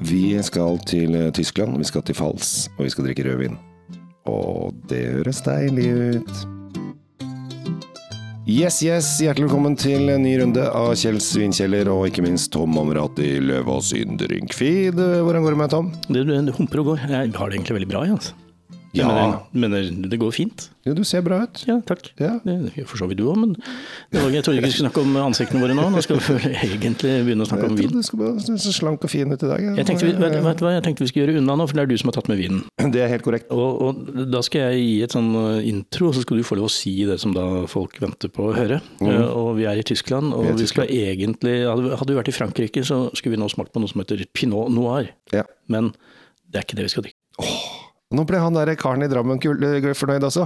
Vi skal til eh, Tyskland, vi skal til Fals, og vi skal drikke rødvin. Og det høres deilig ut. Yes, yes, hjertelig velkommen til en ny runde av Kjell Svinkjeller og ikke minst Tom Amrati Løvaas Yndrinkfeed. Hvordan går det med Tom? Det, det humper og går. Jeg har det egentlig veldig bra. jeg, Altså. Jeg Ja. mener, mener det går fint. Ja, du ser bra ut. Ja, takk. Ja. Det gjør for så vidt du òg, men jeg trodde ikke vi skulle snakke om ansiktene våre nå. Nå skal vi egentlig begynne å snakke om Jeg vin. trodde du skulle være slank og fin ut i dag. Jeg tenkte, vi, vet, vet hva, jeg tenkte vi skulle gjøre unna nå, for det er du som har tatt med vinen. Det er helt korrekt. Og, og Da skal jeg gi et sånn uh, intro, så skal du få lov å si det som da folk venter på å høre. Uh, og Vi er i Tyskland, og Mm. Vi Tyskland. vi skal egentlig hadde vi vært i Frankrike, så skulle vi nå smakt på noe som heter pinot noir. Ja. Men det er ikke det vi skal drikke. Nå ble han der karen i Drammen eh, fornøyd også.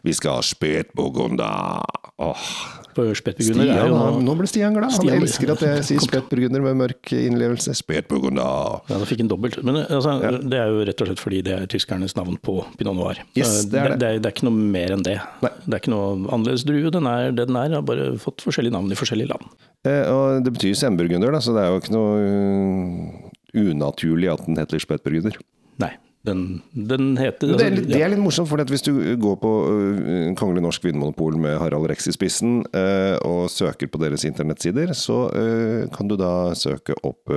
Vi skal ha spetburgunder. Åh, Stian, han, nå ble Stian glad. Han Stian elsker at jeg sier spetburgunder med mørk innlevelse. Spetburgunder. Ja, da fikk han dobbelt. Men altså, det er jo rett og slett fordi det er tyskernes navn på pinot noir. Yes, det er det. Det, er, det er ikke noe mer enn det. Nei. Det er ikke noe annerledes drue. Den er det den er, har bare fått forskjellige navn i forskjellige land. Eh, og det betyr semburgunder, da, så det er jo ikke noe uh, unaturlig at den heter spetburgunder. Nei, den, den heter Det er, litt, det er litt morsomt, for hvis du går på uh, Kongelig Norsk Vinmonopol med Harald Rex i spissen, uh, og søker på deres internettsider, så uh, kan du da søke opp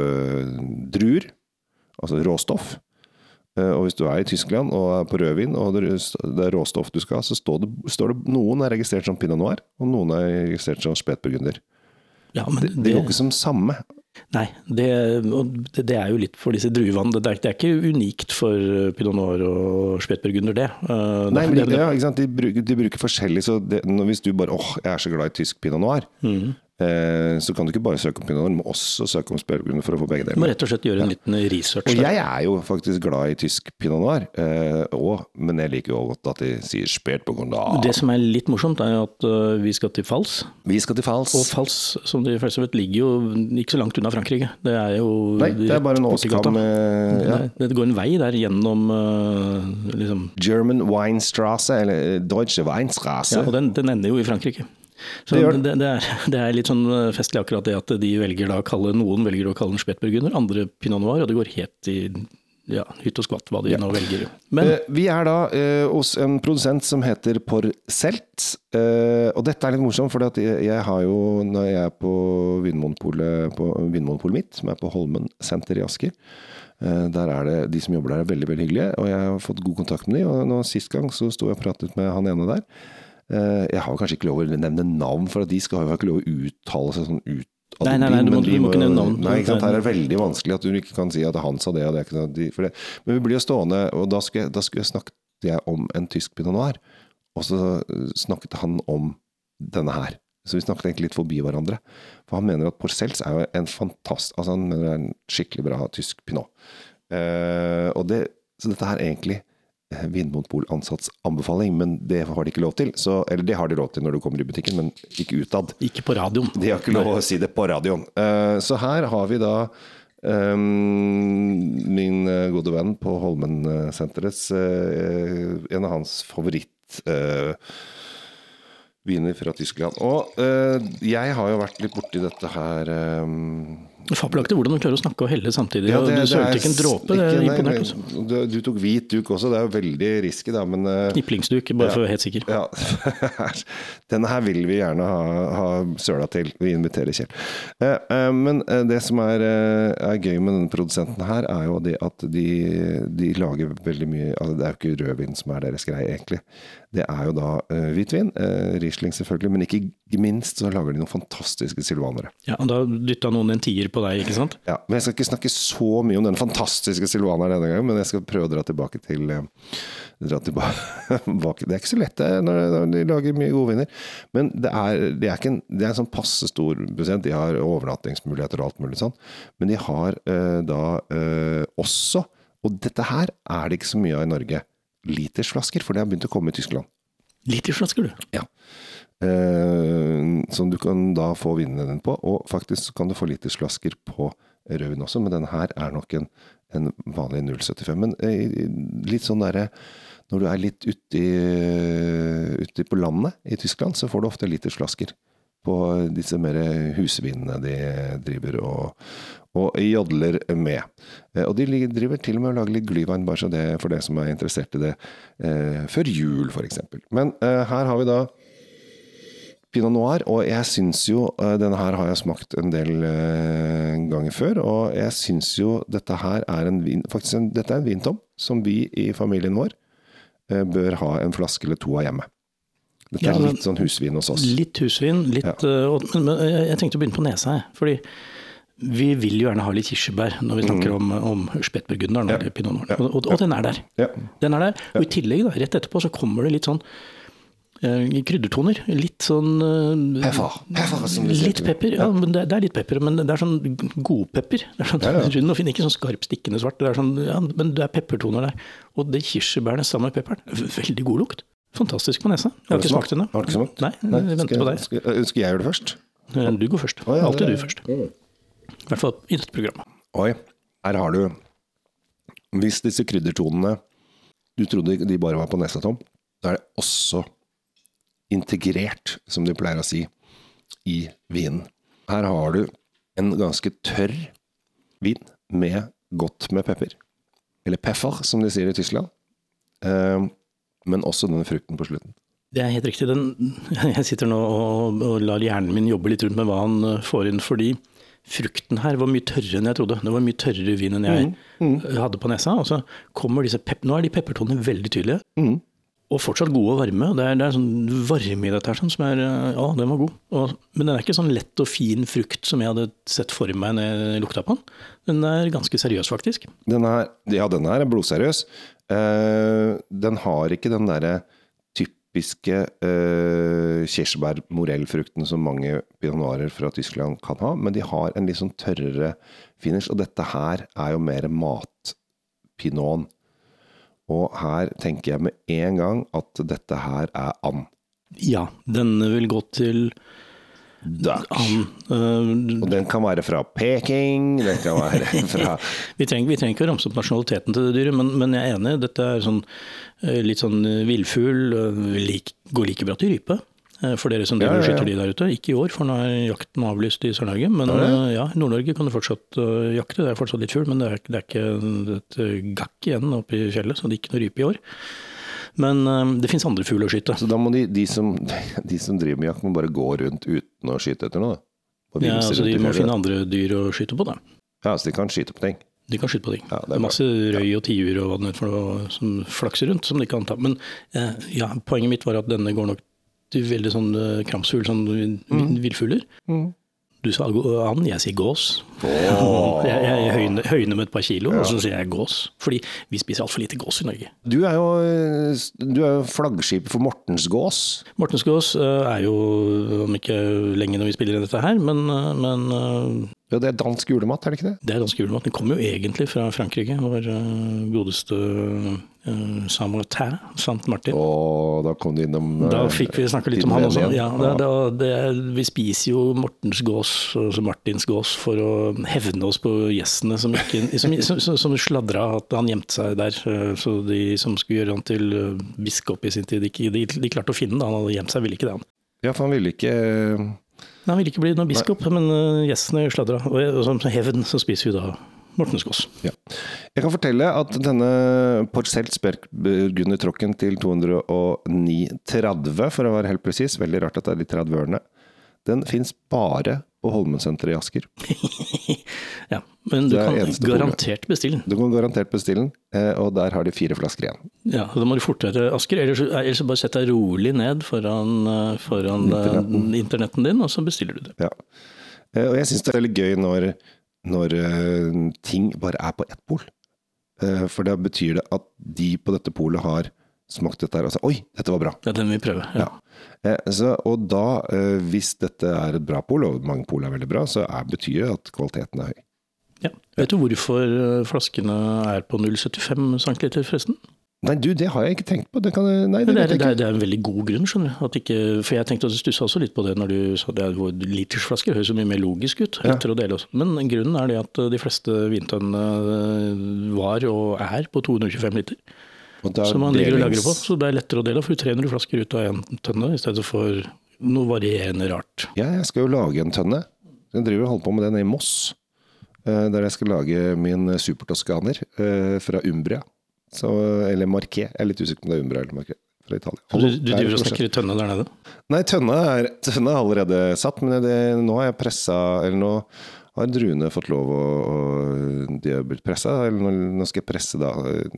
druer, altså råstoff. Og hvis du er i Tyskland og er på rødvin, og det det er råstoff du skal ha, så står det, står det noen er registrert som pinot noir, og noen er registrert som spetburgunder. ja, men Det, det går ikke som samme. Nei, det, det, det er jo litt for disse druene. Det, er- det er ikke unikt for uh, pinot noir og spetburgunder, det. Uh, Nei, men de, det- ja, ikke sant? De, bruker, de bruker forskjellig, så det, når, hvis du bare åh, jeg er så glad i tysk pinot noir, Mhm. Eh, så kan du ikke bare søke om pinot noir, du må også søke om spørregrunner for å få begge deler. Du må rett og slett gjøre en liten research. Og der. jeg er jo faktisk glad i tysk pinot noir, eh, og, men jeg liker jo godt at de sier spert på gondal. Det som er litt morsomt, er jo at uh, vi skal til Fals. Vi skal til Fals. Og Fals, som de fleste vet, ligger jo ikke så langt unna Frankrike. Det er jo Nei, det er bare en åskam ja. Det, går en vei der gjennom liksom, German Weinstrasse, eller eh, Deutsche Weinstrasse. ja, Og den, den ender jo i Frankrike. Så Det det, det, er, det er litt sånn uh, festlig akkurat det at de velger da å kalle noen velger å kalle den spetburgunder, andre pinot noir, og det går helt i ja, hytt og skvatt hva de nå velger. Men Eh, vi er da eh, hos en produsent som heter Porcelt. Eh, og dette er litt morsomt, for jeg, jeg har jo, når jeg er på Vinmonopolet, på Vinmonopolet mitt, som er på Holmen senter i Asker, eh, der er det, de som jobber der er veldig veldig hyggelige, og jeg har fått god kontakt med dem. Og nå sist gang så sto jeg og pratet med han ene der. Eh, jeg har kanskje ikke lov å nevne navn, for de skal jo ikke lov å uttale seg sånn ut. Nei, nei, nei, du må- du må ikke nevne navn. Nei, ikke sant? Her er det veldig vanskelig at du ikke kan si at han sa det og det. er ikke sant? For det. Men vi blir jo stående, og da skulle da skulle jeg snakket jeg om en tysk pinot noir. Og så eh, snakket han om denne her. Så vi snakket egentlig litt forbi hverandre. For han mener at Porcels er jo en fantast... Altså han mener det er en skikkelig bra tysk pinot. Uh, og det, så dette her er egentlig Vinmonopol-ansatts anbefaling, men det har de ikke lov til. Så, eller det har de lov til når du kommer i butikken, men ikke utad. ikke på radioen. De har ikke lov å si det på radioen. Eh, så her har vi da eh, min eh, gode venn på Holmen-senterets En av hans favoritt eh, viner fra Tyskland. Og jeg har jo vært litt borti dette her Fabelaktig hvordan du klarer å snakke og helle samtidig. ja, det- du sølte ikke en dråpe. Det er imponert. Altså. Du, du tok hvit duk også, det er jo veldig risky, da, men eh, Kniplingsduk, bare for å være helt sikker. Ja, Denne her vil vi gjerne ha, ha søla til. Vi inviterer Kjell. Eh, eh, men det som er, er gøy med denne produsenten her, er jo det at de, de lager veldig mye altså Det er jo ikke rødvin som er deres greie, egentlig. Det er jo da hvitvin. Riesling selvfølgelig, men ikke minst så lager de noen fantastiske silvanere. Ja, og Da dytta noen en tier på deg, ikke sant? Ja, men Jeg skal ikke snakke så mye om den fantastiske silvaneren denne gangen, men jeg skal prøve å dra tilbake til eh, dra tilbake. Det er ikke så lett det, når de lager mye gode viner. Men det er, det er, ikke en, det er en sånn passe stor prosent. De har overnattingsmuligheter og alt mulig sånn. Men de har eh, da eh, også, og dette her er det ikke så mye av i Norge, litersflasker, for det har begynt å komme i Tyskland. Litersflasker, du. Ja. Eh, som du kan da få vinene dine på. Og faktisk kan du få litersflasker på rødvin også, men denne her er nok en, en vanlig 0,75. Men eh, litt sånn derre Når du er litt ute uti på landet i Tyskland, så får du ofte litersflasker på disse mer husvinene de driver og, og jodler med. Eh, Og de driver til og med og lager litt glyvein, bare så det for det som er interessert i det, eh, før jul f.eks. Men eh, her har vi da Pinot Noir, og jeg syns jo Denne her har jeg smakt en del ganger før, og jeg syns jo dette her er en vin Faktisk en, dette er en vintom som vi i familien vår bør ha en flaske eller to av hjemme. Dette er ja, litt sånn husvin hos oss. Litt husvin, litt ja. og, Men, jeg tenkte å begynne på nesa, jeg. Fordi vi vil jo gjerne ha litt kirsebær når vi snakker om, om spettburgunderen, eller pinot noir. Og, og, og den er der. Ja. Den er der. Og i tillegg, da, rett etterpå, så kommer det litt sånn eh, kryddertoner. Litt sånn eh, Pepper. Pepper, Litt pepper, ja, men det, det er litt pepper. Men det er sånn godpepper. Det er sånn, Ja, ja. Rund og fin, ikke sånn skarp, stikkende svart. Det er sånn, ja, men det er peppertoner der. Og det kirsebærene sammen med pepperen, veldig god lukt. Fantastisk på nesa. Jeg har, ikke smakt ennå. Nei? Nei, venter på deg. Skal, skal, jeg gjøre det først? Eh, Du går først. Ja, Alltid du først. I hvert fall i dette programmet. Oi, her har du Hvis disse kryddertonene du trodde de bare var på nesa, Tom, da er det også integrert, som de pleier å si, i vinen. Her har du en ganske tørr vin med godt med pepper. Eller peffer, som de sier i Tyskland. Eh, men også denne frukten på slutten. Det er helt riktig. Den, jeg sitter nå og, og lar hjernen min jobbe litt rundt med hva han eh, får inn, fordi frukten her var mye tørrere enn jeg trodde. Det var mye tørrere vin enn jeg hadde på nesa. Og så kommer disse pep Nå er de peppertonene veldig tydelige. Mm. Og fortsatt gode og varme. Det er, det er sånn varme i dette her sånn, som er Ja, den var god. Og, men den er ikke sånn lett og fin frukt som jeg hadde sett for meg når jeg lukta på den. Den er ganske seriøs, faktisk. Den er, ja, den er blodseriøs. Uh, den har ikke den derre typiske uh, kirsebær-morellfrukten som mange pionoarer fra Tyskland kan ha, men de har en litt sånn tørrere finish, og dette her er jo mer matpinoen. Og her tenker jeg med en gang at dette her er and. Ja, denne vil gå til And. eh, Og den kan være fra Peking, den kan være fra Vi trenger, vi trenger ikke å ramse opp nasjonaliteten til det dyret, men, men jeg er enig. Dette er sånn, eh, litt sånn eh, villfugl. går like bra til rype. For dere som driver Ja, ja, ja. skyter de der ute. Ikke i år, for nå er jakten avlyst i Sør-Norge. Men Ja, i Nord-Norge kan du fortsatt jakte. Det er fortsatt litt fugl, men det er, det er ikke et gakk igjen oppe i fjellet, så det er ikke noe rype i år. Men eh, det finnes andre fugler å skyte. Så da må de, de, som, de som driver med jakt, må bare gå rundt uten å skyte etter noe. Ja, altså, de må finne andre dyr å skyte på, da. Ja, så de kan skyte på ting. De kan skyte på ting. Ja, det er masse røy og tiur og hva det er for noe som flakser rundt, som de kan ta. Men eh, ja, poenget mitt var at denne går nok til veldig sånn eh, kramsfugl, sånn Mm. villfugler. Du sa and, jeg sier gås. Åh. Jeg, jeg høyner, høyne, med et par kilo, og så sier jeg gås. Fordi vi spiser altfor lite gås i Norge. Du er jo, eh, du er jo flaggskipet for Mortensgås. Mortens gås eh, er jo, om ikke lenge når vi spiller inn dette her, men, eh, men Ja, det er dansk julemat, er det ikke det? det er dansk julemat. Den kommer jo egentlig fra Frankrike, vår eh, godeste Saint-Martin, Saint Martin. Og da kom du innom eh, Da fikk vi snakke litt om han også. Ja, det, det, det, vi spiser jo Mortens gås, altså Martins gås, for å hevne oss på gjestene som, ikke, som, som, som, sladra at han gjemte seg der. eh, Så de som skulle gjøre han til eh, biskop i sin tid, de, de, de klarte å finne han. Han hadde gjemt seg, ville ikke det. han. Ja, for han ville ikke Nei, Han ville ikke bli noen biskop, men eh, gjestene sladra. Og som hevn så spiser vi da Mortenskås. ja. Jeg kan fortelle at denne Porcelt Sperkburgunder Trocken til 209,30, for å være helt presis, veldig rart at det er de 30 ørene, den fins bare på Holmensenteret i Asker. Ja, men du kan garantert bestille den. Du kan garantert bestille den, eh, og der har de fire flasker igjen. Ja, og Da må du fortere, Asker. Ellers, ellers bare sett deg rolig ned foran, eh, foran Internetten. eh, internetten din, og så bestiller du det. Ja. Og jeg syns det er veldig gøy når, når ting bare er på ett pol. For da betyr det at de på dette polet har smakt dette her og sa oi, dette var bra. Det er den vi prøver. Ja. Ja. Eh, Så, og da, eh, hvis dette er et bra pol, og mange pol er veldig bra, så er, betyr det at kvaliteten er høy. Ja. Vet du hvorfor eh, flaskene er på 0,75 cm, forresten? Nei, du, det har jeg ikke tenkt på. Det, kan, nei, det, Det er, det, er, det er en veldig god grunn, skjønner du. Ikke, for jeg tenkte du stussa også litt på det når du sa det er litersflasker. Høres så mye mer logisk ut. Ja. Å dele også. Men grunnen er det at de fleste vintønnene var og er på 225 liter. Som man ligger og lagrer på. Så det er lettere å dele. For du 300 flasker ut av én tønne i stedet for noe varierende rart. Ja, jeg skal jo lage en tønne. Jeg driver og holder på med den i Moss. eh, der jeg skal lage min supertoskaner eh, fra Umbria. Så, eller Marquet. Jeg er litt usikker på om det er Umbria eller Marquet. Fra Italia. Du, du er driver og snakker i tønne der nede? Nei, tønna er, tønna er allerede satt, men det, nå har jeg pressa Eller nå har druene fått lov å, å De har blitt pressa. Eller nå, nå skal jeg presse da eh,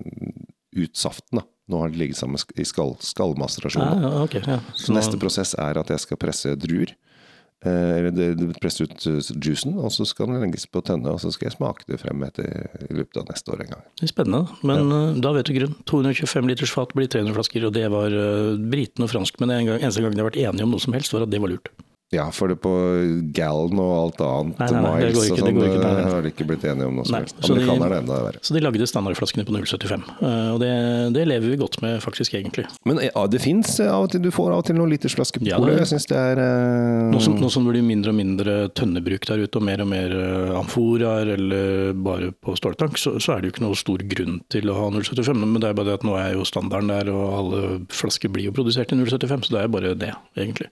ut saften, da. Nå har det ligget sammen i skall, skallmasterasjon. Ja, da. ja. Så neste prosess er at jeg skal presse druer. Eh, eller det ut eh, juicen, og så skal den legges på tønne. Og så skal jeg smake det frem etter, i løpet av neste år en gang. Det er spennende, men ja. da vet du grunn. 225 liters fat blir 300 flasker, og det var uh, britene og franskmennene en gang, eneste gang de har vært enige om noe som helst, var at det var lurt. Ja, for det på Gallen og alt annet, Nei, nei, nei, det miles ikke, og det sånn, det, eh, nei. har de ikke blitt enige om noe som helst. Amerikanerne er enda verre. Så de lagde standardflaskene på 0,75, eh, og det, det lever vi godt med faktisk, egentlig. Men ja, det fins av og til, du får av og til noen litersflasker på Ja, det- Jeg syns det er uh... Nå som, nå som det blir mindre og mindre tønnebruk der ute, og mer og mer eh, amforaer eller bare på ståltank, så, så er det jo ikke noe stor grunn til å ha 0,75. Men det er bare det at nå er jo standarden der, og alle flasker blir jo produsert i 0,75, så det er bare det, egentlig.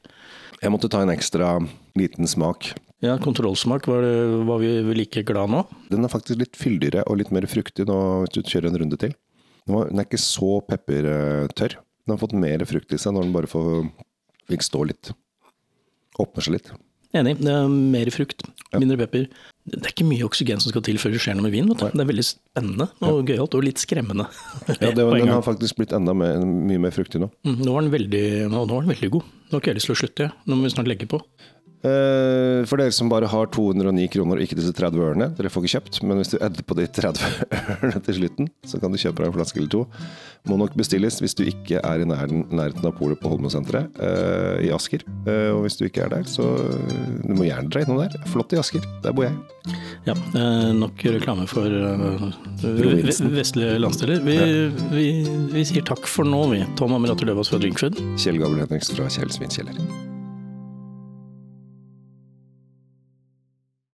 Jeg måtte ta en ekstra liten smak. Ja, kontrollsmak, var, det, var vi like glad nå? Den er faktisk litt fyldigere og litt mer fruktig nå hvis du kjører en runde til. Den, var, den er ikke så peppertørr. Den har fått mer frukt i seg når den bare får fikk stå litt. Åpner seg litt. Enig, det er mer frukt, mindre pepper. Det er ikke mye oksygen som skal til før det skjer noe med vin. Det er veldig spennende og gøyalt, og litt skremmende. Ja, det, Den har faktisk blitt enda mer, mye mer fruktig nå. Mm, Nå var den veldig, nå, nå var den veldig god. Nå har ikke jeg lyst til å slutte, jeg. Nå må vi snart legge på. Eh, For dere som bare har 209 kroner og ikke disse 30 ørene, dere får ikke kjøpt, men hvis du edder på de 30 ørene til slutten, så kan du kjøpe deg en flaske eller to. Må nok bestilles hvis du ikke er i nærheten, av polet på Holmensenteret eh, i Asker. Eh, og hvis du ikke er der, så du må gjerne dra innom der. Flott i Asker, der bor jeg. Ja, nok reklame for vestlige landsdeler. Vi, vi, vi sier takk for nå, vi. Tom Amirater Løvaas fra Drinkfood. Kjell Gabriel Henriksen fra Kjell Svinkjeller.